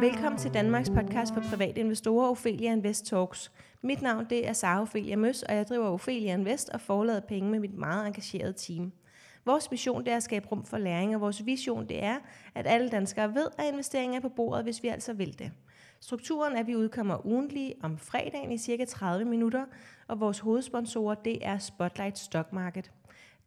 Velkommen til Danmarks podcast for private investorer, Ophelia Invest Talks. Mit navn det er Sara Ophelia Møs, og jeg driver Ophelia Invest og forlader penge med mit meget engagerede team. Vores mission det er at skabe rum for læring, og vores vision det er, at alle danskere ved, at investeringer er på bordet, hvis vi altså vil det. Strukturen er, at vi udkommer ugentlig om fredagen i cirka 30 minutter, og vores hovedsponsorer det er Spotlight Stock Market.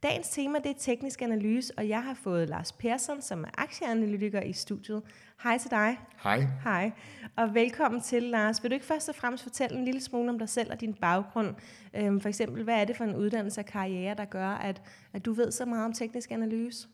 Dagens tema det er teknisk analyse, og jeg har fået Lars Persson, som er aktieanalytiker i studiet. Hej til dig. Hej. Hej, og velkommen til, Lars. Vil du ikke først og fremmest fortælle en lille smule om dig selv og din baggrund? Øhm, for eksempel, hvad er det for en uddannelse og karriere, der gør, at, at du ved så meget om teknisk analyse?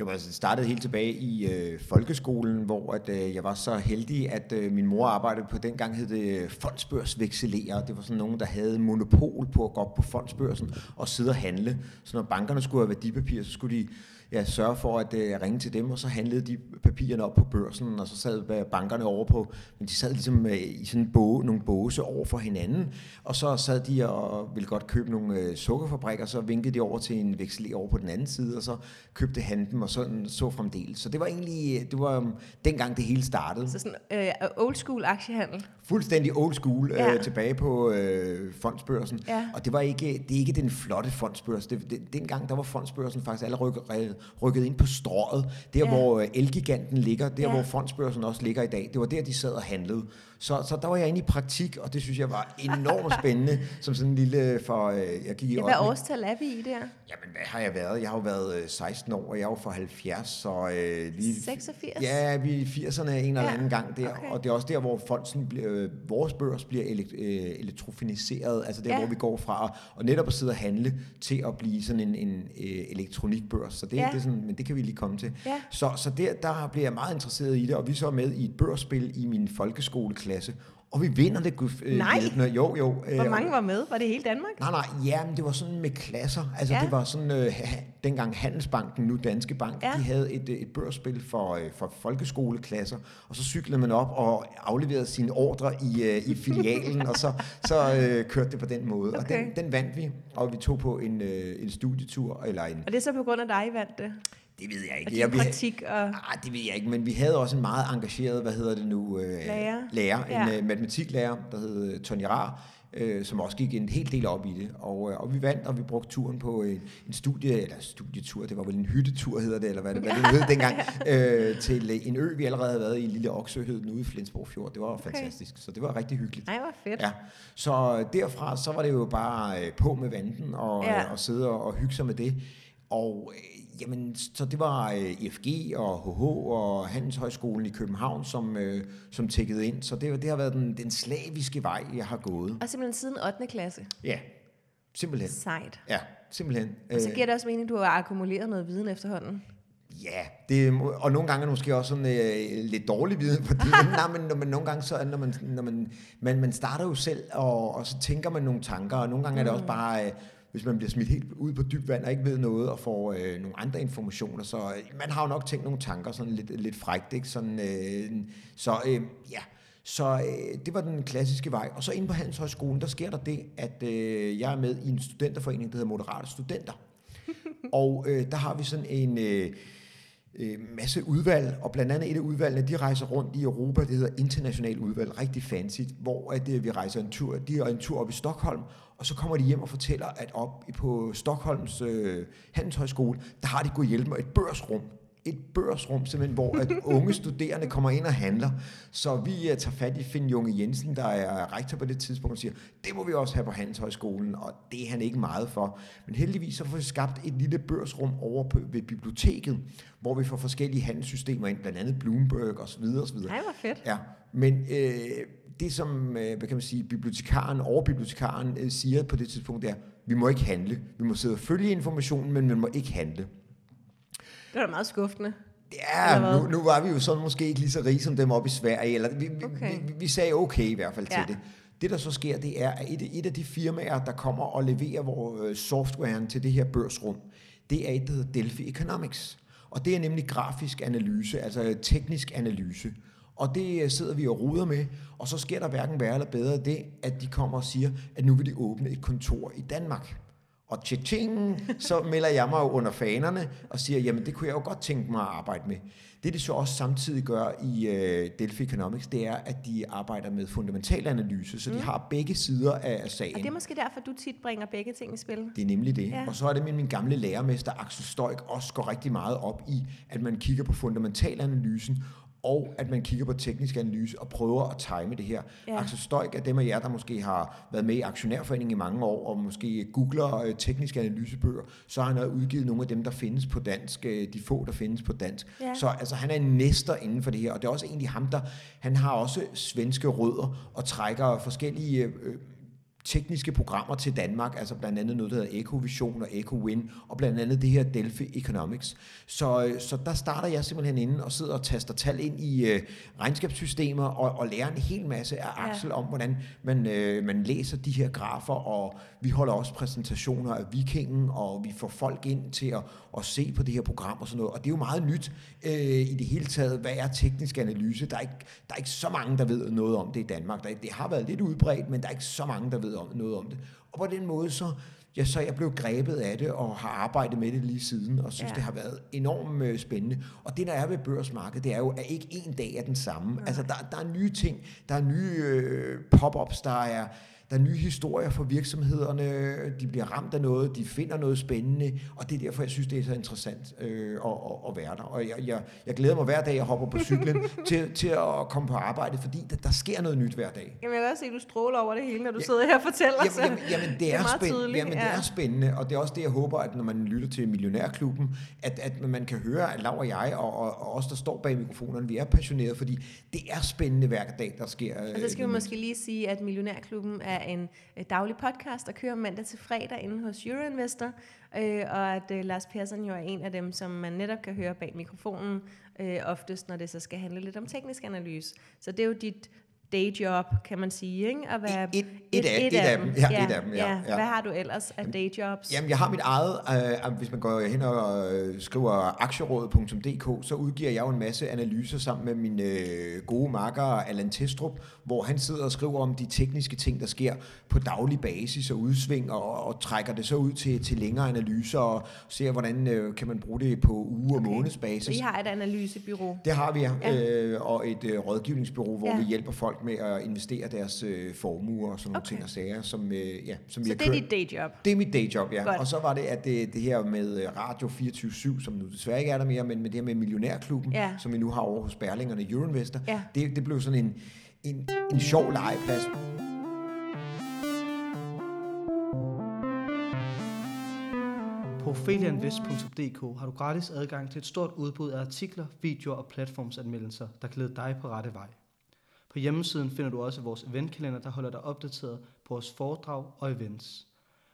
Jo, altså, det startede helt tilbage i øh, folkeskolen, hvor at, øh, jeg var så heldig, at øh, min mor arbejdede på, dengang hed det fondsbørsvekselerer. Det var sådan nogen, der havde monopol på at gå op på fondsbørsen og sidde og handle. Så når bankerne skulle have værdipapirer, så skulle de ja, sørge for at uh, ringe til dem, og så handlede de papirerne op på børsen, og så sad bankerne over på, men de sad ligesom uh, i sådan en bog, nogle båse over for hinanden, og så sad de og ville godt købe nogle uh, sukkerfabrikker, så vinkede de over til en veksel over på den anden side, og så købte han dem, og sådan så fremdeles. Så det var egentlig, det var um, dengang det hele startede. Så sådan uh, old school aktiehandel? Fuldstændig old school, ja. uh, tilbage på uh, fondsbørsen. Ja. Og det var ikke, det er ikke den flotte fondsbørs. Det, det, dengang der var fondsbørsen faktisk allerede rykket ind på strået, der ja. hvor øh, Elgiganten ligger, der ja. hvor fondsbørsen også ligger i dag. Det var der, de sad og handlede. Så, så der var jeg inde i praktik, og det synes jeg var enormt spændende, som sådan en lille, for øh, jeg gik i ja, Hvad årstal er vi i der? Jamen, hvad har jeg været? Jeg har jo været 16 år, og jeg er jo fra 70, så... Øh, lige, 86? Ja, vi er i 80'erne en eller anden gang der, okay. og det er også der, hvor fondsen bliver, øh, vores børs bliver elekt, øh, elektrofiniseret, altså der, ja. hvor vi går fra og netop at sidde og handle til at blive sådan en, en øh, elektronikbørs. Så det, ja. det er sådan, men det kan vi lige komme til. Ja. Så, så der, der bliver jeg meget interesseret i det, og vi så er med i et børsspil i min folkeskoleklasse, og vi vinder det. Øh, nej. Jo, jo. Øh, Hvor mange var med? Var det hele Danmark? Nej, nej. Ja, men det var sådan med klasser. Altså, ja. det var sådan, øh, dengang Handelsbanken, nu Danske Bank, ja. de havde et, et børsspil for, øh, for folkeskoleklasser, og så cyklede man op og afleverede sine ordre i, øh, i filialen, og så, så øh, kørte det på den måde. Okay. Og den, den vandt vi, og vi tog på en, øh, en studietur. Eller en, og det er så på grund af dig, I vandt det? Det ved jeg ikke. Og din jeg, praktik og... Ah, det ved jeg ikke, men vi havde også en meget engageret, hvad hedder det nu? Øh, lærer. Lærer, ja. en uh, matematiklærer, der hed uh, Tony Rar, øh, som også gik en hel del op i det. Og, øh, og vi vandt, og vi brugte turen på en, en studie, eller studietur, det var vel en hyttetur hedder det, eller hvad det, hvad det hed dengang, øh, til en ø, vi allerede havde været i, lille Oksø hed den ude i Flensborg Fjord. Det var okay. fantastisk, så det var rigtig hyggeligt. Nej, var fedt. Ja. Så derfra, så var det jo bare øh, på med vanden, og, ja. og sidde og, og hygge sig med det. Og øh, jamen, så det var øh, IFG og HH og Handelshøjskolen i København, som, øh, som tækkede ind. Så det, det har været den, den slaviske vej, jeg har gået. Og simpelthen siden 8. klasse? Ja, simpelthen. Sejt. Ja, simpelthen. Og så giver det også mening, at du har akkumuleret noget viden efterhånden? Ja, det, og nogle gange er det måske også sådan øh, lidt dårlig viden, fordi nej, men, når man, nogle gange så, når man, når man, man, man starter jo selv, og, og så tænker man nogle tanker, og nogle gange mm. er det også bare... Øh, hvis man bliver smidt helt ud på dyb vand og ikke ved noget og får øh, nogle andre informationer. Så øh, man har jo nok tænkt nogle tanker sådan lidt, lidt frægt. Ikke? Sådan, øh, så øh, ja, så øh, det var den klassiske vej. Og så inde på Handelshøjskolen, der sker der det, at øh, jeg er med i en studenterforening, der hedder Moderate Studenter. og øh, der har vi sådan en... Øh, øh, masse udvalg, og blandt andet et af udvalgene, de rejser rundt i Europa, det hedder international udvalg, rigtig fancy, hvor at, øh, vi rejser en tur, de er en tur op i Stockholm, og så kommer de hjem og fortæller, at op på Stockholms øh, Handelshøjskole, der har de gået hjælpe med et børsrum, et børsrum, simpelthen, hvor at unge studerende kommer ind og handler. Så vi uh, tager fat i Finn Junge Jensen, der er rektor på det tidspunkt, og siger, det må vi også have på Handelshøjskolen, og det er han ikke meget for. Men heldigvis så får vi skabt et lille børsrum over på, ved biblioteket, hvor vi får forskellige handelssystemer ind, blandt andet Bloomberg osv. osv. Nej, hvor fedt. Ja, men øh, det som, øh, hvad kan man sige, bibliotekaren, overbibliotekaren øh, siger på det tidspunkt, det er, vi må ikke handle. Vi må sidde og følge informationen, men vi må ikke handle. Det var da meget skuffende. Ja, nu, nu var vi jo sådan måske ikke lige så rige som dem op i Sverige. Eller vi, okay. vi, vi, vi sagde okay i hvert fald ja. til det. Det, der så sker, det er, at et, et af de firmaer, der kommer og leverer vores øh, softwaren til det her børsrum, det er et, der hedder Delphi Economics. Og det er nemlig grafisk analyse, altså teknisk analyse. Og det øh, sidder vi og ruder med, og så sker der hverken værre eller bedre det, at de kommer og siger, at nu vil de åbne et kontor i Danmark. Og tjing, så melder jeg mig jo under fanerne og siger, jamen det kunne jeg jo godt tænke mig at arbejde med. Det, de så også samtidig gør i øh, Delphi Economics, det er, at de arbejder med fundamental analyse, så mm. de har begge sider af, af sagen. Og det er måske derfor, du tit bringer begge ting i spil. Det er nemlig det. Ja. Og så er det, min, min gamle lærermester Axel Stoik også går rigtig meget op i, at man kigger på fundamentalanalysen, og at man kigger på teknisk analyse og prøver at time det her. Ja. Axel Stoik er dem af jer, der måske har været med i Aktionærforeningen i mange år, og måske googler øh, tekniske analysebøger, så har han udgivet nogle af dem, der findes på dansk, øh, de få, der findes på dansk. Ja. Så altså, han er en næster inden for det her, og det er også egentlig ham, der, han har også svenske rødder, og trækker forskellige øh, tekniske programmer til Danmark, altså blandt andet noget, der hedder EcoVision og EcoWin, og blandt andet det her Delphi Economics. Så, øh, så der starter jeg simpelthen inde og sidder og taster tal ind i uh, regnskabssystemer og, og lærer en hel masse af Axel ja. om, hvordan man, uh, man læser de her grafer, og vi holder også præsentationer af Vikingen, og vi får folk ind til at, at se på det her program og sådan noget. Og det er jo meget nyt uh, i det hele taget. Hvad er teknisk analyse? Der er, ikke, der er ikke så mange, der ved noget om det i Danmark. Der, det har været lidt udbredt, men der er ikke så mange, der ved om, noget om det. Og på den måde så, ja, så jeg blev grebet af det og har arbejdet med det lige siden, og synes, ja. det har været enormt øh, spændende. Og det, der er ved børsmarkedet, det er jo, at ikke en dag er den samme. Ja. Altså, der, der er nye ting, der er nye øh, pop-ups, der er der er nye historier for virksomhederne, de bliver ramt af noget, de finder noget spændende, og det er derfor, jeg synes, det er så interessant øh, at, at, være der. Og jeg, jeg, jeg glæder mig hver dag, jeg hopper på cyklen til, til at komme på arbejde, fordi der, der sker noget nyt hver dag. Jamen, jeg kan også se, at du stråler over det hele, når du ja, sidder her og fortæller. Jamen, jamen, jamen det, det er, er spændende, jamen, ja. det er spændende, og det er også det, jeg håber, at når man lytter til Millionærklubben, at, at man kan høre, at Lav og jeg, og, og, og os, der står bag mikrofonerne, vi er passionerede, fordi det er spændende hver dag, der sker. Og så skal vi måske lige sige, at Millionærklubben er en øh, daglig podcast, der kører mandag til fredag inde hos Euroinvestor, øh, og at øh, Lars Persson jo er en af dem, som man netop kan høre bag mikrofonen, øh, oftest når det så skal handle lidt om teknisk analyse. Så det er jo dit dayjob, kan man sige, ikke? At være et, et, et, af, et, et af dem. Ja, ja, et af dem, ja, ja. Hvad har du ellers af dayjobs? Jamen, jeg har mit eget, øh, hvis man går hen og øh, skriver aktierådet.dk, så udgiver jeg jo en masse analyser sammen med min øh, gode makker Allan Testrup, hvor han sidder og skriver om de tekniske ting, der sker på daglig basis og udsving, og, og trækker det så ud til, til længere analyser, og ser, hvordan øh, kan man bruge det på uge- og okay. månedsbasis. Så I har et analysebyrå? Det har vi, ja. Øh, og et øh, rådgivningsbyrå, hvor ja. vi hjælper folk folk med at investere deres øh, formuer og sådan nogle okay. ting og sager. Som, øh, ja, som så det er dit dayjob? Det er mit dayjob, ja. Godt. Og så var det, at det, det her med øh, Radio 24-7, som nu desværre ikke er der mere, men med det her med Millionærklubben, ja. som vi nu har over hos Berlingerne Euroinvestor, ja. det, det blev sådan en, en, en sjov legeplads. På ophelianvest.dk har du gratis adgang til et stort udbud af artikler, videoer og platformsanmeldelser, der lede dig på rette vej. På hjemmesiden finder du også vores eventkalender, der holder dig opdateret på vores foredrag og events.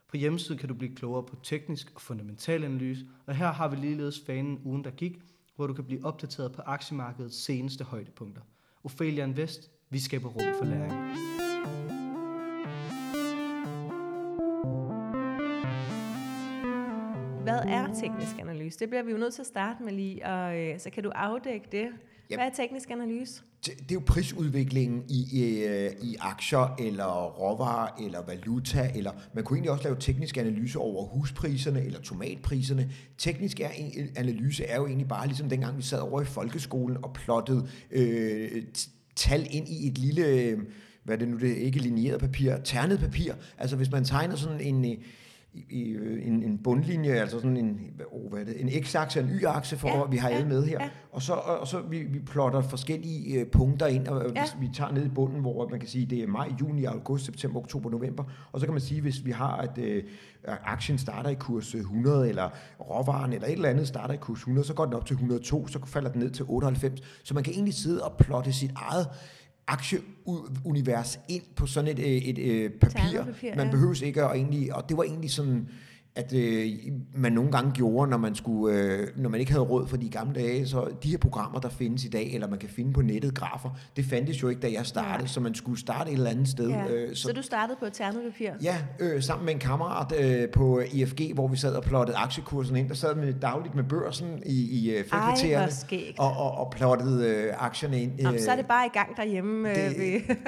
På hjemmesiden kan du blive klogere på teknisk og fundamental analyse, og her har vi ligeledes fanen ugen, der gik, hvor du kan blive opdateret på aktiemarkedets seneste højdepunkter. Ophelia Invest, vi skaber rum for læring. Hvad er teknisk analyse? Det bliver vi jo nødt til at starte med lige, og øh, så kan du afdække det. Hvad er teknisk analyse? det er jo prisudviklingen i, i, i aktier, eller råvarer, eller valuta, eller man kunne egentlig også lave teknisk analyse over huspriserne, eller tomatpriserne. Teknisk er, analyse er jo egentlig bare ligesom dengang, vi sad over i folkeskolen og plottede øh, tal ind i et lille, hvad er det nu, det er ikke lineeret papir, ternet papir. Altså hvis man tegner sådan en i, øh, en, en bundlinje, altså sådan en, oh, hvad er det, en x-akse og en y-akse, for ja, vi har ja, alle med her. Ja. Og så, og, og så vi, vi plotter forskellige uh, punkter ind, og ja. vi tager ned i bunden, hvor man kan sige, det er maj, juni, august, september, oktober, november. Og så kan man sige, hvis vi har, at uh, aktien starter i kurs 100, eller råvaren eller et eller andet starter i kurs 100, så går den op til 102, så falder den ned til 98. Så man kan egentlig sidde og plotte sit eget aktieunivers ind på sådan et, et, et papir. Man behøves ikke at egentlig, og det var egentlig sådan, at øh, man nogle gange gjorde, når man, skulle, øh, når man ikke havde råd for de gamle dage, så de her programmer, der findes i dag, eller man kan finde på nettet grafer, det fandtes jo ikke, da jeg startede, ja. så man skulle starte et eller andet sted. Ja. Øh, så, så du startede på et ternepapir? Ja, øh, sammen med en kammerat øh, på IFG, hvor vi sad og plottede aktiekursen ind, der sad vi dagligt med børsen i, i øh, og, og, og plottede øh, aktierne ind. Øh, Jamen, så er det bare i gang derhjemme. Øh, det,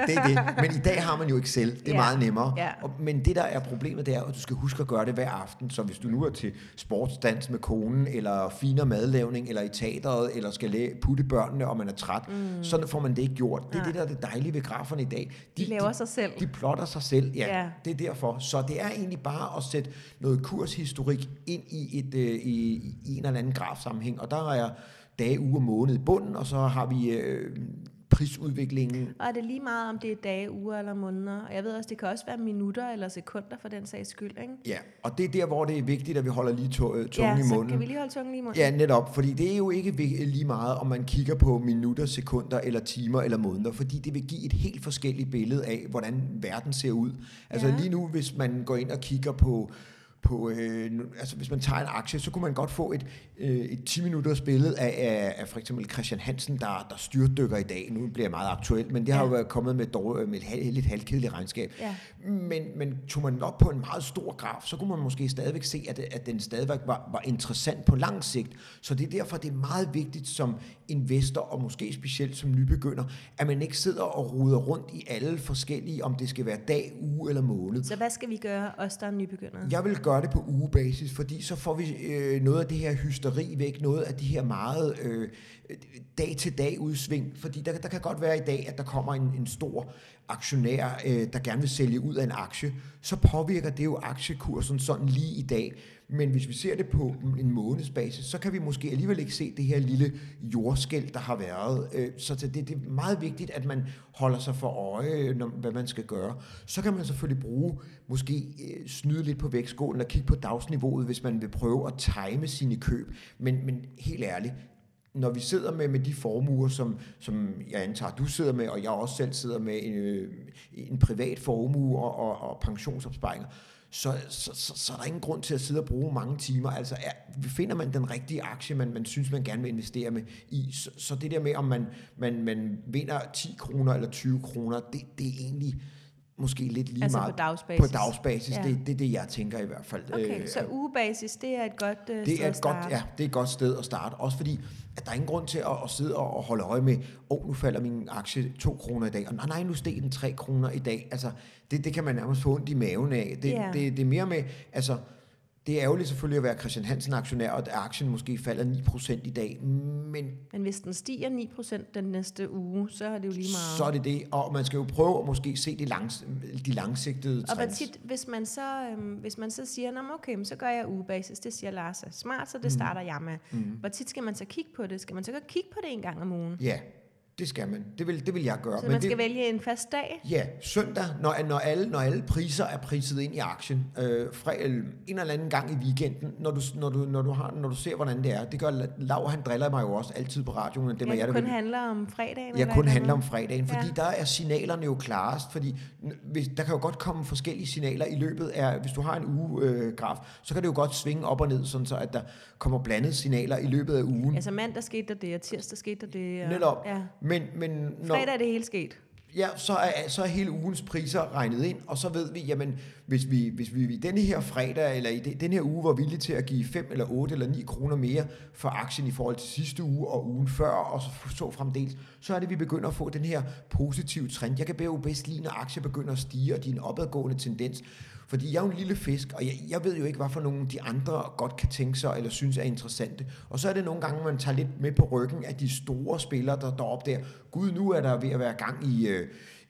det er det, men i dag har man jo Excel, det er ja. meget nemmere. Ja. Og, men det, der er problemet, det er, at du skal huske at gøre det hver aften aften. Så hvis du nu er til sportsdans med konen, eller finere madlavning, eller i teateret, eller skal putte børnene, og man er træt, mm. så får man det ikke gjort. Det er Nej. det, der er det dejlige ved graferne i dag. De laver sig selv. De plotter sig selv, ja. Ja. Det er derfor. Så det er egentlig bare at sætte noget kurshistorik ind i, et, øh, i, i en eller anden grafsammenhæng. Og der er dage, uger, måned i bunden, og så har vi øh, prisudviklingen. Og er det lige meget, om det er dage, uger eller måneder? Og jeg ved også, det kan også være minutter eller sekunder for den sags skyld, ikke? Ja, og det er der, hvor det er vigtigt, at vi holder lige tungen ja, i så munden. kan vi lige holde tungen lige i munden. Ja, netop, fordi det er jo ikke lige meget, om man kigger på minutter, sekunder, eller timer, eller måneder, fordi det vil give et helt forskelligt billede af, hvordan verden ser ud. Altså Ja. lige nu, hvis man går ind og kigger på, på øh, altså hvis man tager en aktie, så kunne man godt få et, øh, et 10 minutters billede af, af, af for eksempel Christian Hansen, der, der styrtdykker i dag. Nu bliver jeg meget aktuelt, men det har Ja. jo været kommet med, dårlig, med et hal- lidt halvkedeligt regnskab. Ja. Men, men tog man op på en meget stor graf, så kunne man måske stadigvæk se, at, at den stadigvæk var, var interessant på lang sigt. Så det er derfor, det er meget vigtigt som investor, og måske specielt som nybegynder, at man ikke sidder og ruder rundt i alle forskellige, om det skal være dag, uge eller måned. Så hvad skal vi gøre, os der er nybegyndere? Jeg vil gøre det på ugebasis, fordi så får vi øh, noget af det her hysteri væk, noget af de her meget øh, dag-til-dag udsving, fordi der, der kan godt være i dag, at der kommer en, en stor aktionær, øh, der gerne vil sælge ud af en aktie, så påvirker det jo aktiekursen sådan lige i dag. Men hvis vi ser det på en månedsbasis, så kan vi måske alligevel ikke se det her lille jordskæld, der har været. Øh, så det, det er meget vigtigt, at man holder sig for øje, øh, når, hvad man skal gøre. Så kan man selvfølgelig bruge, måske øh, snyde lidt på vægtskålen og kigge på dagsniveauet, hvis man vil prøve at time sine køb. Men, men helt ærligt, når vi sidder med, med de formuer, som, som jeg antager, du sidder med, og jeg også selv sidder med en, øh, en privat formue og, og, og pensionsopsparinger, så, så, så, så er der ingen grund til at sidde og bruge mange timer. Altså er, finder man den rigtige aktie, man, man synes, man gerne vil investere med i, så, så det der med, om man, man, man vinder 10 kroner eller 20 kroner, det, det er egentlig måske lidt lige Altså på meget dagsbasis. på dagsbasis. Ja. Det, det er det, jeg tænker i hvert fald. Okay, Øh, så ugebasis, det er et godt øh, det sted er at et godt, starte. ja, det er et godt sted at starte. Også fordi, at der er ingen grund til at, at sidde og, holde øje med, åh, oh, nu falder min aktie 2 kroner i dag, og nej, nej, nu steg den 3 kroner i dag. Altså, det, det kan man nærmest få ondt i maven af. Det, Ja. det, det er mere med, altså, det er ærgerligt selvfølgelig at være Christian Hansen aktionær, og at aktien måske falder 9% i dag, men Men hvis den stiger 9% den næste uge, så er det jo lige meget. så er det det, og man skal jo prøve at måske se de, langs, de langsigtede Og hvad trends. tit, hvis man så, øhm, hvis man så siger, Nå, okay, så gør jeg ugebasis, det siger Lars er smart, så det starter jeg med. Mm. Hvor tit skal man så kigge på det? Skal man så godt kigge på det en gang om ugen? Ja, det skal man. Det vil, det vil jeg gøre. Så man det, skal vælge en fast dag? Ja, søndag, når, når, alle, når alle priser er priset ind i aktien, øh, fra, øh, en eller anden gang i weekenden, når du, når, du, når, du har, når du ser, hvordan det er. Det gør Lav, han driller mig jo også altid på radioen. Det Ja, jeg det da kun vel- handler om fredagen? jeg kun handler om eller fredagen, fordi Ja. der er signalerne jo klarest, fordi hvis, der kan jo godt komme forskellige signaler i løbet af, hvis du har en ugegraf, øh, graf, så kan det jo godt svinge op og ned, sådan så at der kommer blandede signaler i løbet af ugen. Altså mandag skete der det, og tirsdag skete der det. Og, Netop. Ja. Men, men når, Fredag er det hele sket. Ja, så er, så er hele ugens priser regnet ind, og så ved vi, jamen, hvis vi, hvis vi i denne her fredag, eller i de- den her uge, var villige til at give 5 eller 8 eller 9 kroner mere for aktien i forhold til sidste uge og ugen før, og så, så fremdeles, så er det, vi begynder at få den her positive trend. Jeg kan jo bedst lide, når aktier begynder at stige, og en opadgående tendens. Fordi jeg er jo en lille fisk, og jeg, jeg ved jo ikke, hvad for nogle de andre godt kan tænke sig, eller synes er interessante. Og så er det nogle gange, man tager lidt med på ryggen af de store spillere, der der. Gud, nu er der ved at være gang i øh,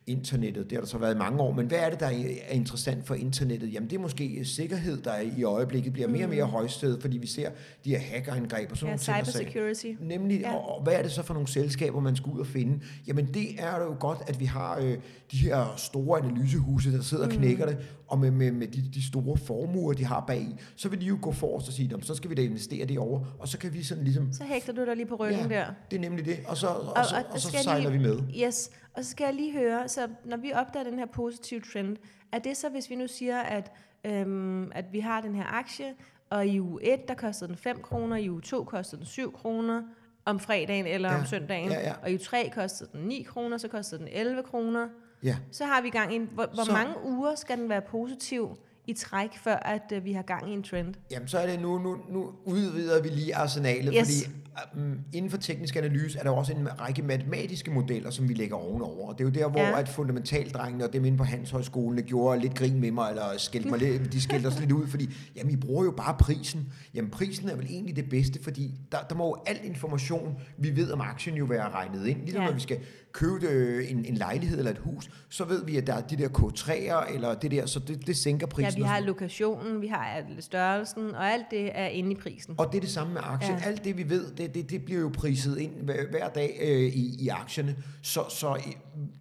internettet. Det har der så været i mange år. Men hvad er det, der er interessant for internettet? Jamen det er måske sikkerhed, der i øjeblikket bliver mere og mere højsted, fordi vi ser de her hackerangreb og sådan Ja, nogle ting. cybersecurity. Nemlig, Ja. og, og hvad er det så for nogle selskaber, man skal ud og finde? Jamen det er jo godt, at vi har øh, de her store analysehuse, der sidder og knækker det, og med, med, med de, de store formuer, de har bag så vil de jo gå forrest og sige, "Nå, så skal vi da investere det over, og så kan vi sådan ligesom, Så hægter du dig lige på ryggen Ja. der. det er nemlig det, og så, og, Og- og, så, og så sejler lige- vi med. Yes, og så skal jeg lige høre, så når vi opdager den her positive trend, er det så, hvis vi nu siger, at, øhm, at vi har den her aktie, og i uge 1, der kostede den 5 kroner, i uge 2 kostede den 7 kroner, om fredagen eller Ja, om søndagen, ja, ja. og i uge 3 kostede den 9 kroner, så kostede den 11 kroner. Ja. Så har vi gang i en, hvor, hvor Så- mange uger skal den være positiv i træk, før at øh, vi har gang i en trend? Jamen så er det nu, nu, nu udvider vi lige arsenalet, Yes. fordi um, inden for teknisk analyse er der også en række matematiske modeller, som vi lægger ovenover. Og det er jo der, hvor Ja. at fundamentaldrengene og dem inde på Handelshøjskolen gjorde lidt grin med mig, eller skældte mig lidt, de skældte os lidt ud, fordi jamen, I bruger jo bare prisen. Jamen, prisen er vel egentlig det bedste, fordi der, der må jo al information, vi ved om aktien jo være regnet ind. Ligesom Ja. når vi skal købe øh, en, en lejlighed eller et hus, så ved vi, at der er de der K3'er, eller det der, så det, det sænker Ja, prisen. vi og har lokationen, vi har størrelsen, og alt det er inde i prisen. Og det er det samme med aktier. Ja. Ja. Alt det, vi ved, det, det, det bliver jo priset ind hver, hver dag øh, i, i aktierne. Så, så øh,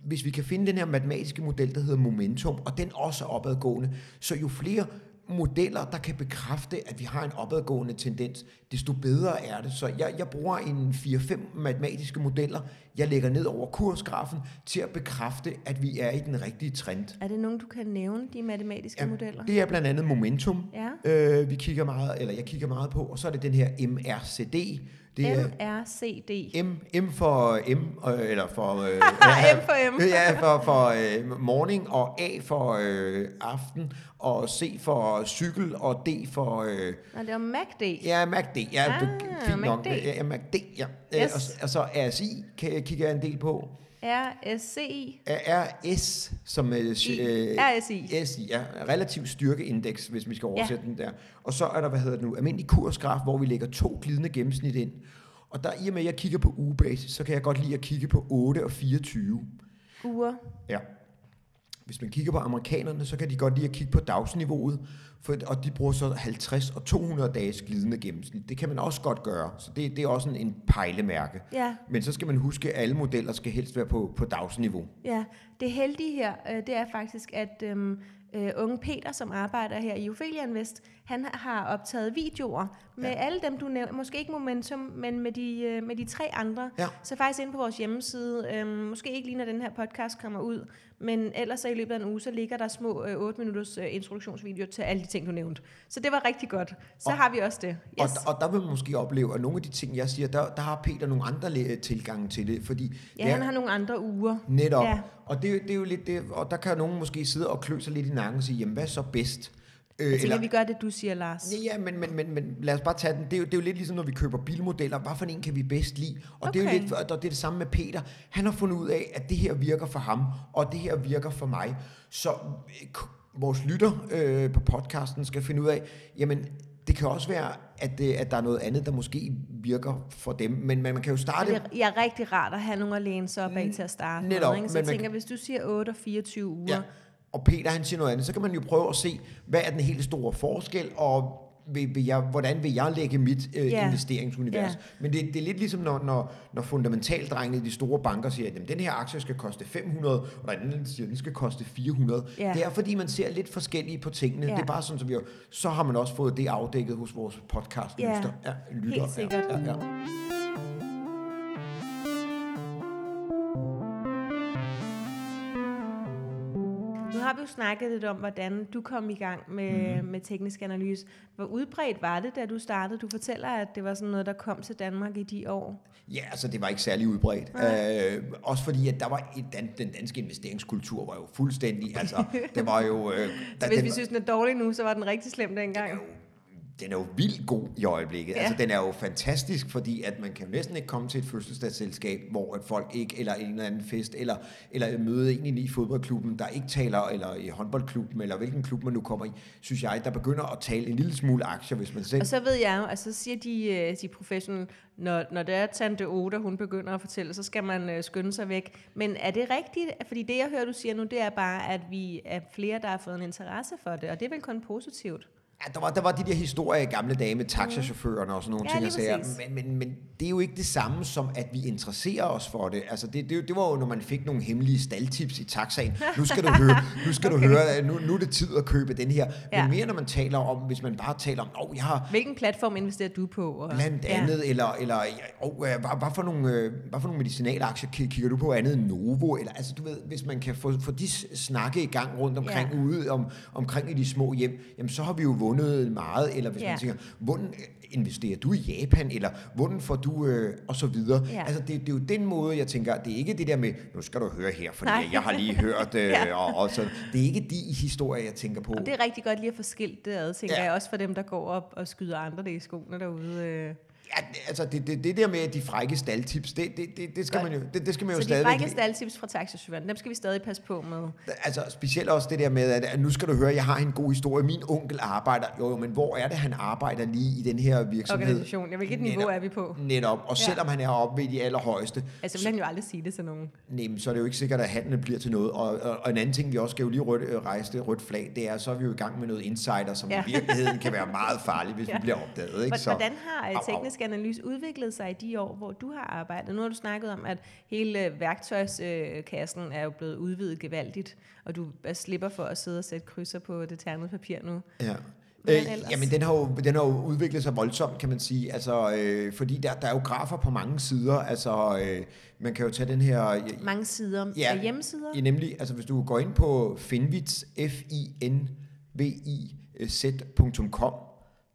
hvis vi kan finde den her matematiske model, der hedder momentum, og den også er opadgående, så jo flere modeller, der kan bekræfte, at vi har en opadgående tendens, desto bedre er det. Så jeg, jeg bruger en 4-5 matematiske modeller, jeg lægger ned over kursgrafen, til at bekræfte, at vi er i den rigtige trend. Er det nogen, du kan nævne, de matematiske Ja, modeller? Det er blandt andet momentum, Ja. øh, vi kigger meget, eller jeg kigger meget på, og så er det den her MRCD. Det er MRCD. M, M for M, øh, eller for... Øh, M for M. Ja, for, for øh, morning, og A for øh, aften, og C for cykel, og D for... Øh, Nå, det var MACD. ja, MACD. Ja, Ah, du, fint nok. MACD. Ja, MACD, ja. Yes. Øh, og, og så RSI kan, kigger jeg en del på. RSCI. RS, som... Øh, I. øh, RSI. SI, ja, relativ styrkeindeks, hvis vi skal oversætte ja. den der. Og så er der, hvad hedder det nu, almindelig kursgraf, hvor vi lægger to glidende gennemsnit ind. Og der, i og med, at jeg kigger på ugebasis, så kan jeg godt lide at kigge på 8 og 24. Uger. Ja. Hvis man kigger på amerikanerne, så kan de godt lide at kigge på dagsniveauet, for, og de bruger så 50 og 200 dages glidende gennemsnit. Det kan man også godt gøre, så det, det er også en, en pejlemærke. Ja. Men så skal man huske, at alle modeller skal helst være på, på dagsniveau. Ja, det heldige her, øh, det er faktisk, at øhm, øh, unge Peter, som arbejder her i Ophelia Invest, han har optaget videoer med Ja. alle dem, du nævnte. Måske ikke Momentum, men med de, øh, med de tre andre. Ja. Så faktisk inde på vores hjemmeside, øhm, måske ikke lige når den her podcast kommer ud, men ellers så i løbet af en uge, så ligger der små øh, 8 minutters øh, introduktionsvideoer til alle de ting, du nævnte. Så det var rigtig godt. Så Og- har vi også det. Yes. Og, og der vil man måske opleve, at nogle af de ting, jeg siger, der, der har Peter nogle andre tilgange til det, fordi ja, det er han har nogle andre uger. netop, Ja. og det, er jo- det er jo lidt det, og der kan nogen måske sidde og klø sig lidt i nakken og sige, jamen hvad er så bedst? Øh, Jeg tænker, vi gør det, du siger, Lars. Ja, ja men, men, men, men lad os bare tage den. Det er, jo, det er jo lidt ligesom, når vi køber bilmodeller. Hvad for en kan vi bedst lide? Og det er jo Okay. lidt, og det er det samme med Peter. Han har fundet ud af, at det her virker for ham, og det her virker for mig. Så øh, vores lytter øh, på podcasten skal finde ud af, jamen, det kan også være, at, det, at der er noget andet, der måske virker for dem. Men, men man kan jo starte... det er, ja, rigtig rart at have nogen at læne sig op af til at starte Netop, med. Ikke? Så men jeg man tænker, hvis du siger 8 og 24 uger, Ja. Og Peter han siger noget andet, så kan man jo prøve at se, hvad er den helt store forskel, og vil, vil jeg, hvordan vil jeg lægge mit øh, Ja. investeringsunivers. Ja. Men det, det er lidt ligesom, når, når, når fundamentaldrengene i de store banker siger, at jamen, den her aktie skal koste 500, og den, der siger, den skal koste 400. Ja. Det er, fordi man ser lidt forskellige på tingene. Ja. Det er bare sådan, så, vi jo, så har man også fået det afdækket hos vores podcast lytter. Ja, lytter. Helt sikkert. Ja, ja, ja. Jo snakket lidt om, hvordan du kom i gang med, Mhm. med teknisk analyse. Hvor udbredt var det, da du startede? Du fortæller, at det var sådan noget, der kom til Danmark i de år. Ja, altså det var ikke særlig udbredt. Øh, også fordi, at der var et, dan, den danske investeringskultur var jo fuldstændig, altså det var jo... Øh, der, hvis den, vi synes, den er dårlig nu, så var den rigtig slem den dengang. jo den er jo vildt god i øjeblikket. Ja. Altså, den er jo fantastisk, fordi at man kan jo næsten ikke komme til et fødselsdagsselskab, hvor at folk ikke, eller en eller anden fest, eller, eller møde en i fodboldklubben, der ikke taler, eller i håndboldklubben, eller hvilken klub man nu kommer i, synes jeg, der begynder at tale en lille smule aktier, hvis man selv... Og så ved jeg jo, altså så siger de, øh, de professionelle, når, når det er Tante Oda, hun begynder at fortælle, så skal man øh, skynde sig væk. Men er det rigtigt? Fordi det, jeg hører, du siger nu, det er bare, at vi er flere, der har fået en interesse for det, og det er vel kun positivt. Ja, der var, der var de der historier i gamle dage med taxachaufførerne og sådan nogle Ja, ting, sager. Men, men, men det er jo ikke det samme som, at vi interesserer os for det. Altså, det, det, det var jo, når man fik nogle hemmelige staldtips i taxaen. Nu skal du høre, nu, skal okay. du høre nu, nu er det tid at købe den her. Ja. Men mere når man taler om, hvis man bare taler om, oh, jeg har Hvilken platform investerer du på? Og, blandt andet, eller, eller oh, hvad, hvad, for nogle, øh, hvad for nogle medicinalaktier ki- kigger du på andet end Novo? Eller, altså, du ved, hvis man kan få, få de snakke i gang rundt omkring Ja. ja. ude om, omkring i de små hjem, jamen så har vi jo vundet meget. Eller hvis Ja. man tænker, hvordan investerer du i Japan? Eller hvordan får du, øh, og så videre. Ja. Altså, det, det er jo den måde, jeg tænker, det er ikke det der med, nu skal du høre her, Nej. jeg har lige hørt, øh, Ja. og, og så, det er ikke de historier, jeg tænker på. Og det er rigtig godt lige at få skilt det ad, tænker. Ja. jeg, også for dem, der går op og skyder andre det i skoene derude. Øh. Ja, altså det, det, det der med de frække staldtips, det, det, det, det, skal Godt. man jo, det, det skal man jo Så de stadigvæk... frække staldtips fra taxichaufføren, dem skal vi stadig passe på med. Altså specielt også det der med, at, at nu skal du høre, jeg har en god historie. Min onkel arbejder, jo, jo men hvor er det, han arbejder lige i den her virksomhed? Organisation. Ja, hvilket niveau er vi på? Netop, og Ja. selvom han er oppe ved de allerhøjeste, Altså, vil han jo aldrig sige det til nogen. nej, men så er det jo ikke sikkert, at handlen bliver til noget. Og, og, og en anden ting, vi også skal jo lige rødt, øh, rejse det rødt flag, det er, så er vi jo i gang med noget insider, som Ja. i virkeligheden kan være meget farligt, hvis Ja. vi bliver opdaget. Ikke? Hvor- Hvordan har øh, Teknisk analyse udviklet sig i de år, hvor du har arbejdet? Nu har du snakket om, at hele værktøjskassen er jo blevet udvidet gevaldigt, og du slipper for at sidde og sætte krydser på det ternede papir nu. Ja. Øh, jamen, den har, jo, den har jo udviklet sig voldsomt, kan man sige. Altså, øh, fordi der, der er jo grafer på mange sider. Altså, øh, man kan jo tage den her... øh, Mange sider Ja. af hjemmesider. Ja, nemlig, altså hvis du går ind på finvits, f i n v i z.com,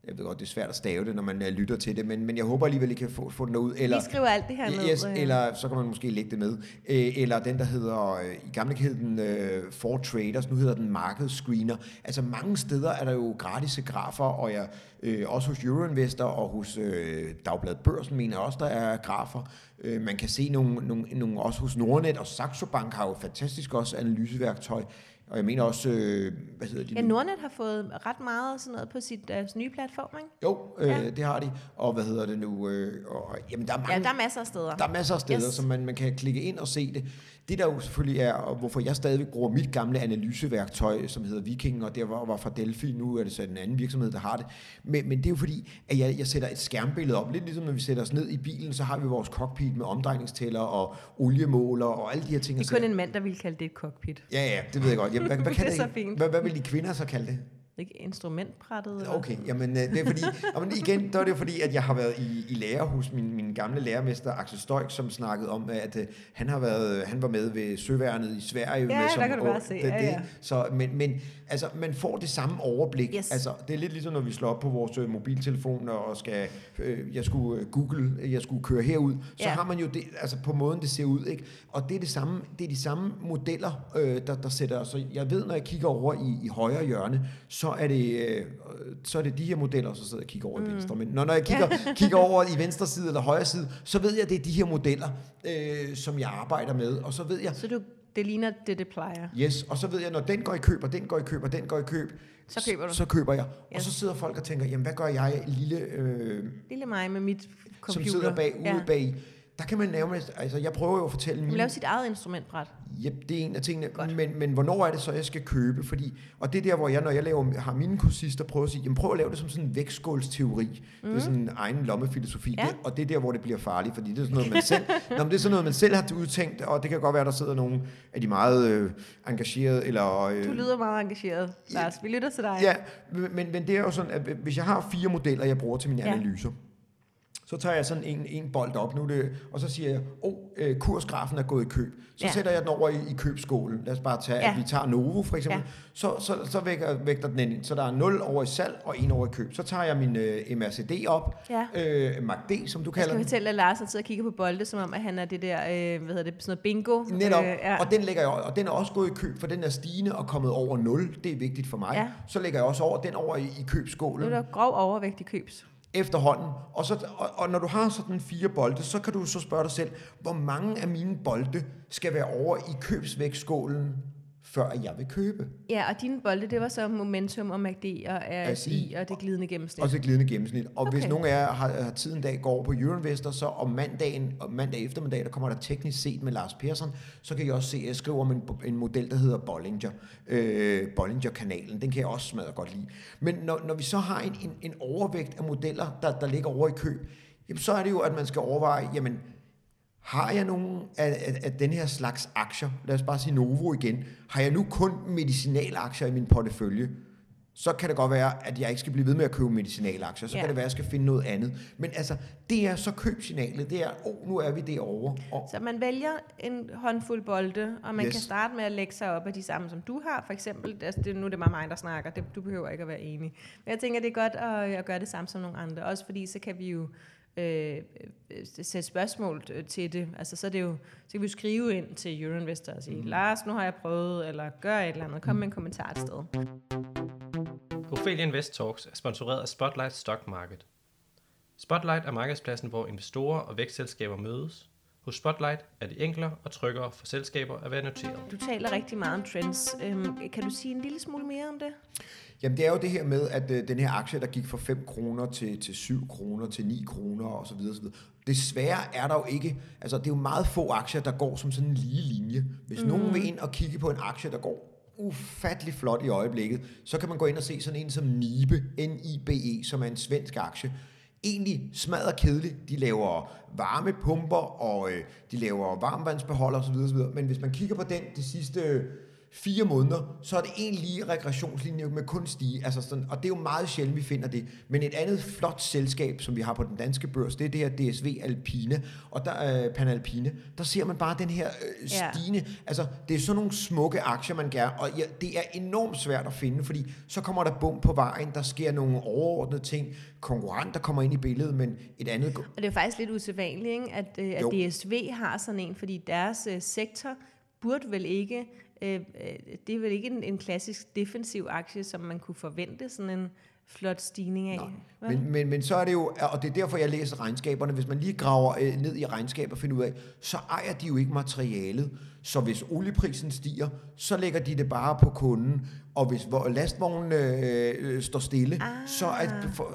jeg ved godt, det er svært at stave det, når man uh, lytter til det, men, men jeg håber alligevel, I kan få, få den ud. Eller, Vi skriver alt det her ned. yes, øh. eller så kan man måske lægge det med. Øh, eller den, der hedder, øh, i gamle hed den uh, For Traders, nu hedder den Market Screener. Altså mange steder er der jo gratis grafer, og jeg, øh, også hos Euroinvestor og hos øh, Dagbladet Børsen mener også, der er grafer. Øh, man kan se nogle, nogle, nogle, også hos Nordnet, og Saxo Bank har jo fantastisk også analyseværktøj. Og jeg mener også, øh, hvad hedder de Ja, nu? Nordnet har fået ret meget sådan noget på sit deres nye platform, ikke? Jo, øh, Ja. det har de. Og hvad hedder det nu? Øh, og, jamen, der er mange, Ja, der er masser af steder. der er masser af steder, Yes. som man, man kan klikke ind og se det. Det der jo selvfølgelig er, og hvorfor jeg stadigvæk bruger mit gamle analyseværktøj, som hedder Viking, og det var, var fra Delphi, nu er det så en anden virksomhed, der har det. Men, men det er jo fordi, at jeg, jeg sætter et skærmbillede op, lidt ligesom når vi sætter os ned i bilen, så har vi vores cockpit med omdrejningstæller og oliemåler og alle de her ting. Det er kun en mand, der ville kalde det et cockpit. Ja, ja, det ved jeg godt. Jamen, hvad, hvad kan Det er så fint. Hvad, hvad vil de kvinder så kalde det? Ikke instrumentbrættet? eller? Okay, jamen øh, det er fordi, jamen igen, der er det fordi, at jeg har været i, i lære hos min, min gamle lærermester Axel Støjk, som snakkede om, at øh, han har været, han var med ved Søværnet i Sverige. Ja, med, som, der kan du bare se, Det, ja, det, ja. Så, men, men altså, man får det samme overblik. Yes. Altså, det er lidt ligesom, når vi slår op på vores øh, mobiltelefon og skal, øh, jeg skulle øh, google, jeg skulle køre herud, så Ja. har man jo det, altså på måden, det ser ud, ikke? Og det er, det samme, det er de samme modeller, øh, der, der sætter, så jeg ved, når jeg kigger over i, i højre hjørne, så er det, øh, så er det de her modeller, så sidder jeg og kigger over mm. i venstre. Men når, når jeg kigger, kigger over i venstre side eller højre side, så ved jeg, at det er de her modeller, øh, som jeg arbejder med. Og så ved jeg, Så du, det ligner det, det plejer. yes, og så ved jeg, når den går i køb, og den går i køb, og den går i køb, Så køber du. Så køber jeg. Ja. Og så sidder folk og tænker, jamen hvad gør jeg, lille, øh, Lille mig med mit computer. som sidder bag, ude ja. bag. Der kan man nærmest, altså jeg prøver jo at fortælle Du min... lave sit eget instrumentbræt. Yep, det er en af tingene. Godt. Men, men hvornår er det så, jeg skal købe? Fordi, og det er der, hvor jeg, når jeg laver, har mine kursister, prøver at sige, jamen prøv at lave det som sådan en vægtskålsteori. Mm. Det er sådan en egen lommefilosofi. Ja. Det, og det er der, hvor det bliver farligt, fordi det er sådan noget, man selv, Nå, men det er sådan noget, man selv har udtænkt, og det kan godt være, der sidder nogle af de meget øh, engagerede, eller... Øh, Du lyder meget engageret, Lars. Vi lytter til dig. Ja, men, men det er jo sådan, at hvis jeg har fire modeller, jeg bruger til mine Ja. ja. analyser, så tager jeg sådan en, en bold op, nu det, og så siger jeg, oh, kursgrafen er gået i køb. Så Ja. sætter jeg den over i, i købskålen. Lad os bare tage, Ja. at vi tager Novo for eksempel. Ja. Så, så, så vægter, vægter den ind. Så der er 0 over i salg og 1 over i køb. Så tager jeg min øh, MRCD op, Ja. øh, MACD, som du Jeg kalder skal den. fortælle, at Lars sidder og kigger på bolde, som om, at han er det der, øh, hvad hedder det, sådan noget bingo. Netop, Øh, ja. og den lægger jeg, og den er også gået i køb, for den er stigende og kommet over 0. Det er vigtigt for mig. Ja. Så lægger jeg også over den over i, i Nu købskålen. er der grov overvægt i købs efterhånden. Og, så, og, og når du har sådan fire bolde, så kan du så spørge dig selv, hvor mange af mine bolde skal være over i købsvægtskålen, før jeg vil købe. Ja, og dine bolde, det var så momentum og MACD og RSI og det glidende gennemsnit. Og så glidende gennemsnit. Og okay. hvis nogen af jer har, har tiden dag går på Euroinvestor, så om mandagen, og mandag eftermiddag, der kommer der teknisk set med Lars Persson, så kan I også se, at jeg skriver om en, en model, der hedder Bollinger. Øh, Bollinger-kanalen. Den kan jeg også smadre godt lide. Men når, når vi så har en, en, en overvægt af modeller, der, der ligger over i køb, jamen så er det jo, at man skal overveje, jamen, har jeg nogle af, af, af den her slags aktier, lad os bare sige Novo igen, har jeg nu kun medicinalaktier i min portefølje, så kan det godt være, at jeg ikke skal blive ved med at købe medicinalaktier. Så Ja. kan det være, at jeg skal finde noget andet. Men altså, det er så købsignalet. Det er, oh, nu er vi derovre. Og, Så man vælger en håndfuld bolde, og man. Yes. kan starte med at lægge sig op af de samme, som du har. For eksempel, altså det, nu er det bare mig, der snakker. Det, du behøver ikke at være enig. Men jeg tænker, det er godt at, at gøre det samme som nogle andre. Også fordi, så kan vi jo øh, øh, sætte spørgsmål øh, til det. Altså, så, er det jo, så kan vi jo skrive ind til Euroinvestor og sige, mm. Lars, nu har jeg prøvet, eller gør et eller andet. Kom med en kommentar et sted. Ophelia Invest Talks er sponsoreret af Spotlight Stock Market. Spotlight er markedspladsen, hvor investorer og vækstselskaber mødes. Hos Spotlight er det enklere og tryggere for selskaber at være noteret. Du taler rigtig meget om trends. Øhm, kan du sige en lille smule mere om det? Jamen det er jo det her med, at øh, den her aktie, der gik fra 5 kroner til, til 7 kroner til 9 kroner og så videre, så videre. Desværre er der jo ikke, altså det er jo meget få aktier, der går som sådan en lige linje. Hvis mm. nogen vil ind og kigge på en aktie, der går ufattelig flot i øjeblikket, så kan man gå ind og se sådan en som Nibe, N-I-B-E, som er en svensk aktie. Egentlig smadret kedeligt. De laver varmepumper, og øh, de laver varmvandsbeholder osv., osv. Men hvis man kigger på den de sidste fire måneder, så er det en lige regressionslinje med kun stige. Altså sådan, og det er jo meget sjældent, vi finder det. Men et andet flot selskab, som vi har på den danske børs, det er det her DSV Alpine, og der øh, Panalpine. Der ser man bare den her øh, stigende. Ja. Altså, det er sådan nogle smukke aktier, man gerne, og ja, det er enormt svært at finde, fordi så kommer der bum på vejen, der sker nogle overordnede ting, konkurrenter kommer ind i billedet, men et andet... Og det er faktisk lidt usædvanligt, ikke? At, øh, at DSV har sådan en, fordi deres øh, sektor burde vel ikke Øh, øh, det er vel ikke en, en klassisk defensiv aktie, som man kunne forvente sådan en flot stigning af. Nej. Men, men, men så er det jo, og det er derfor, jeg læser regnskaberne, hvis man lige graver øh, ned i regnskaber og finder ud af, så ejer de jo ikke materialet. Så hvis olieprisen stiger, så lægger de det bare på kunden. Og hvis lastvognen øh, øh, står stille, ah. så er,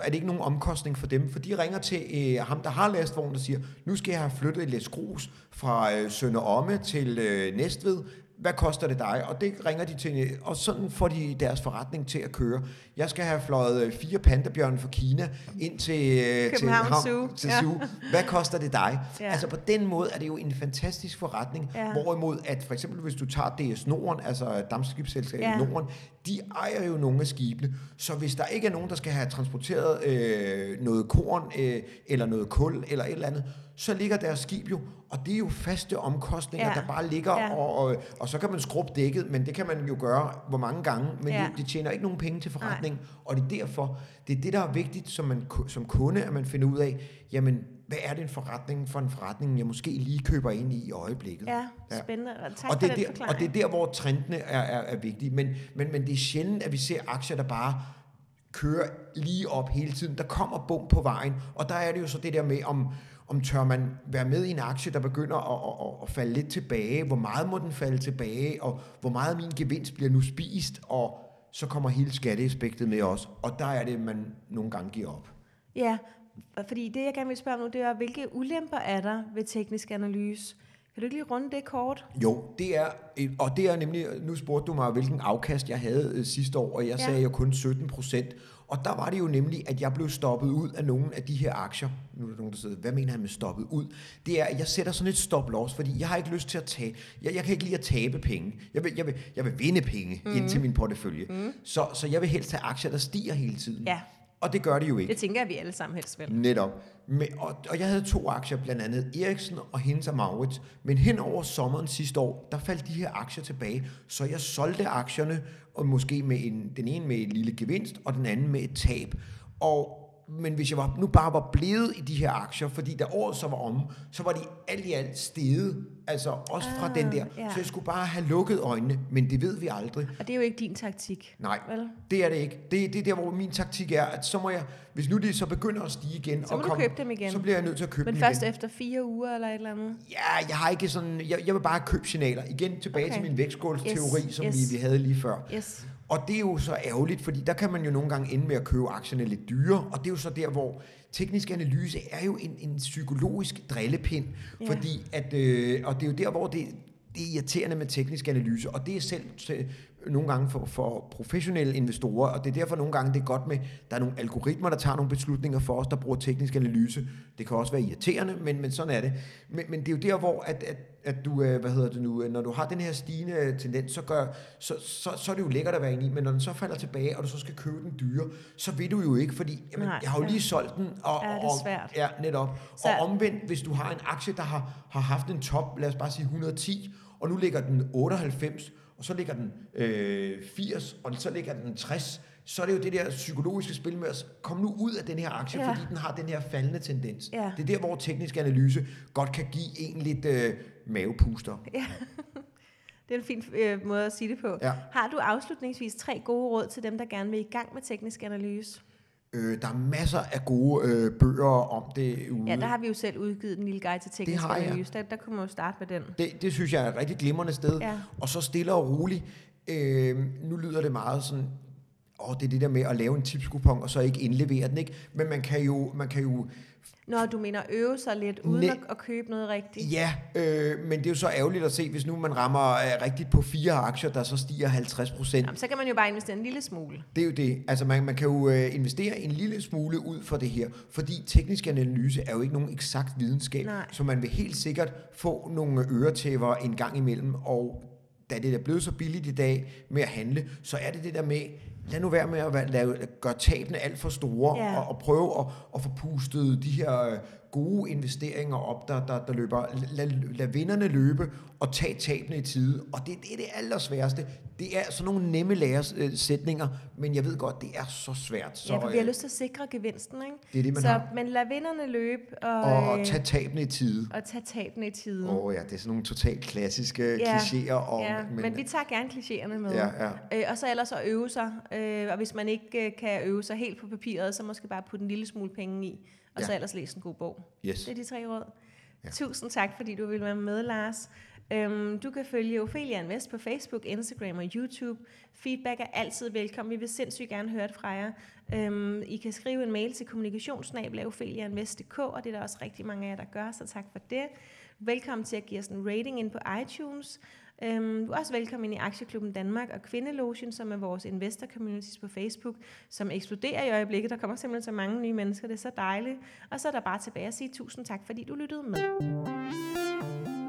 er det ikke nogen omkostning for dem. For de ringer til øh, ham, der har lastvognen, og siger, nu skal jeg have flyttet et læs grus fra øh, Sønder Omme til øh, Næstved hvad koster det dig? Og det ringer de til, og sådan får de deres forretning til at køre. Jeg skal have fløjet øh, fire pandabjørne fra Kina ind til, øh, til, Zoo. til ja. Zoo. Hvad koster det dig? Ja. Altså på den måde er det jo en fantastisk forretning, ja. hvorimod at for eksempel hvis du tager DS Norden, altså dammskibsselskabet ja. Norden, de ejer jo nogle af skibene, så hvis der ikke er nogen, der skal have transporteret øh, noget korn øh, eller noget kul eller et eller andet, så ligger deres skib jo, og det er jo faste omkostninger, ja. der bare ligger, ja. og, og, og så kan man skrubbe dækket, men det kan man jo gøre hvor mange gange, men ja. det, det tjener ikke nogen penge til forretning, Nej. Og det er derfor, det er det, der er vigtigt som, man, som kunde, at man finder ud af, jamen, hvad er det en forretning for en forretning, jeg måske lige køber ind i i øjeblikket. Ja, spændende. Tak og det, for der, den og det er der, hvor trendene er, er, er vigtige. Men, men, men det er sjældent, at vi ser aktier, der bare kører lige op hele tiden. Der kommer bum på vejen, og der er det jo så det der med, om, om tør man være med i en aktie, der begynder at, at, at falde lidt tilbage, hvor meget må den falde tilbage, og hvor meget min gevinst bliver nu spist, og så kommer hele skatteaspektet med os, og der er det, man nogle gange giver op. Ja, fordi det, jeg gerne vil spørge om nu, det er, hvilke ulemper er der ved teknisk analyse? Kan du ikke lige runde det kort? Jo, det er, og det er nemlig, nu spurgte du mig, hvilken afkast jeg havde øh, sidste år, og jeg ja. sagde jo kun 17 procent. Og der var det jo nemlig, at jeg blev stoppet ud af nogle af de her aktier. Nu er der nogen, der sidder, hvad mener han med stoppet ud? Det er, at jeg sætter sådan et stop loss, fordi jeg har ikke lyst til at tage, jeg, jeg kan ikke lide at tabe penge. Jeg vil, jeg vil, jeg vil vinde penge mm. ind til min portefølje. Mm. Så, så jeg vil helst have aktier, der stiger hele tiden. Ja. Og det gør det jo ikke. Det tænker jeg, vi alle sammen helst vil. Netop. Men, og, og jeg havde to aktier, blandt andet Eriksen og Hennes Maurits. Men hen over sommeren sidste år, der faldt de her aktier tilbage. Så jeg solgte aktierne, og måske med en, den ene med en lille gevinst, og den anden med et tab. Og men hvis jeg var, nu bare var blevet i de her aktier, fordi da året så var om, så var de alt i alt steget, altså også ah, fra den der. Ja. Så jeg skulle bare have lukket øjnene, men det ved vi aldrig. Og det er jo ikke din taktik. Nej, vel? det er det ikke. Det, det er der, hvor min taktik er, at så må jeg, hvis nu det så begynder at stige igen, så og komme, købe dem igen. så bliver jeg nødt til at købe men dem igen. Men først igen. efter fire uger eller et eller andet? Ja, jeg har ikke sådan, jeg, jeg vil bare købe signaler. Igen tilbage okay. til min vægtskålsteori, yes. som yes. Vi, vi havde lige før. Yes. Og det er jo så ærgerligt, fordi der kan man jo nogle gange ende med at købe aktierne lidt dyre, og det er jo så der, hvor teknisk analyse er jo en, en psykologisk drillepind, ja. fordi at, øh, og det er jo der, hvor det, det er irriterende med teknisk analyse, og det er selv nogle gange for, for professionelle investorer, og det er derfor nogle gange det er godt med, der er nogle algoritmer, der tager nogle beslutninger for os, der bruger teknisk analyse. Det kan også være irriterende, men, men sådan er det. Men, men det er jo der, hvor at, at, at du, øh, hvad hedder det nu, øh, når du har den her stigende tendens, så, gør, så, så, så er det jo lækkert at være inde i, men når den så falder tilbage, og du så skal købe den dyre, så ved du jo ikke, fordi jamen, Nej, jeg har jo lige solgt den, og, ja, det er svært. og, ja, netop. Så. Og omvendt, hvis du har en aktie, der har, har haft en top, lad os bare sige 110, og nu ligger den 98, og så ligger den øh, 80, og så ligger den 60, så er det jo det der psykologiske spil med at komme nu ud af den her aktie, ja. fordi den har den her faldende tendens. Ja. Det er der, hvor teknisk analyse godt kan give en lidt øh, mavepuster. Ja. Det er en fin øh, måde at sige det på. Ja. Har du afslutningsvis tre gode råd til dem, der gerne vil i gang med teknisk analyse? Øh, der er masser af gode øh, bøger om det ude. Ja, der har vi jo selv udgivet den lille guide til teknisk har jeg. analyse. Der, der kunne man jo starte med den. Det, det synes jeg er et rigtig glimrende sted. Ja. Og så stille og roligt. Øh, nu lyder det meget sådan, åh, det er det der med at lave en tipskupon, og så ikke indlevere den, ikke? Men man kan jo, man kan jo Nå, du mener øve sig lidt, uden Næ- at, at købe noget rigtigt? Ja, øh, men det er jo så ærgerligt at se, hvis nu man rammer øh, rigtigt på fire aktier, der så stiger 50 procent. Så kan man jo bare investere en lille smule. Det er jo det. Altså man, man kan jo øh, investere en lille smule ud for det her, fordi teknisk analyse er jo ikke nogen eksakt videnskab, Nej. så man vil helt sikkert få nogle øretæver en gang imellem, og da det er blevet så billigt i dag med at handle, så er det det der med, lad nu være med at være- lave, gøre tabene alt for store, Ja. og, og prøve at, at få pustet de her øh, gode investeringer op, der, der, der løber. Lad, lad vinderne løbe, og tag tabene i tide. Og det, det er det allersværeste. Det er sådan nogle nemme læresætninger, men jeg ved godt, det er så svært. Så, ja, vi har øh, lyst til at sikre gevinsten, ikke? Det er det, man så, har. Men lad vinderne løbe, og, og, øh, tage tabene i tide. og tage tabene i tide. Åh oh, ja, det er sådan nogle totalt klassiske. Ja. klichéer. Og, ja, men, men vi tager gerne klichéerne med. Ja, ja. Øh, og så ellers at øve sig. Øh, og hvis man ikke øh, kan øve sig helt på papiret, så måske bare putte en lille smule penge i. Og Ja. så ellers læse en god bog. Yes. Det er de tre råd. Ja. Tusind tak, fordi du ville være med, Lars. Øhm, du kan følge Ophelia Invest på Facebook, Instagram og YouTube. Feedback er altid velkommen. Vi vil sindssygt gerne høre det fra jer. Øhm, I kan skrive en mail til kommunikationsnabel.opheliainvest.dk, og det er der også rigtig mange af jer, der gør, så tak for det. Velkommen til at give os en rating ind på iTunes. Øhm, du er også velkommen ind i Aktieklubben Danmark og Kvindelogen, som er vores investor communities på Facebook, som eksploderer i øjeblikket. Der kommer simpelthen så mange nye mennesker, det er så dejligt. Og så er der bare tilbage at sige tusind tak, fordi du lyttede med.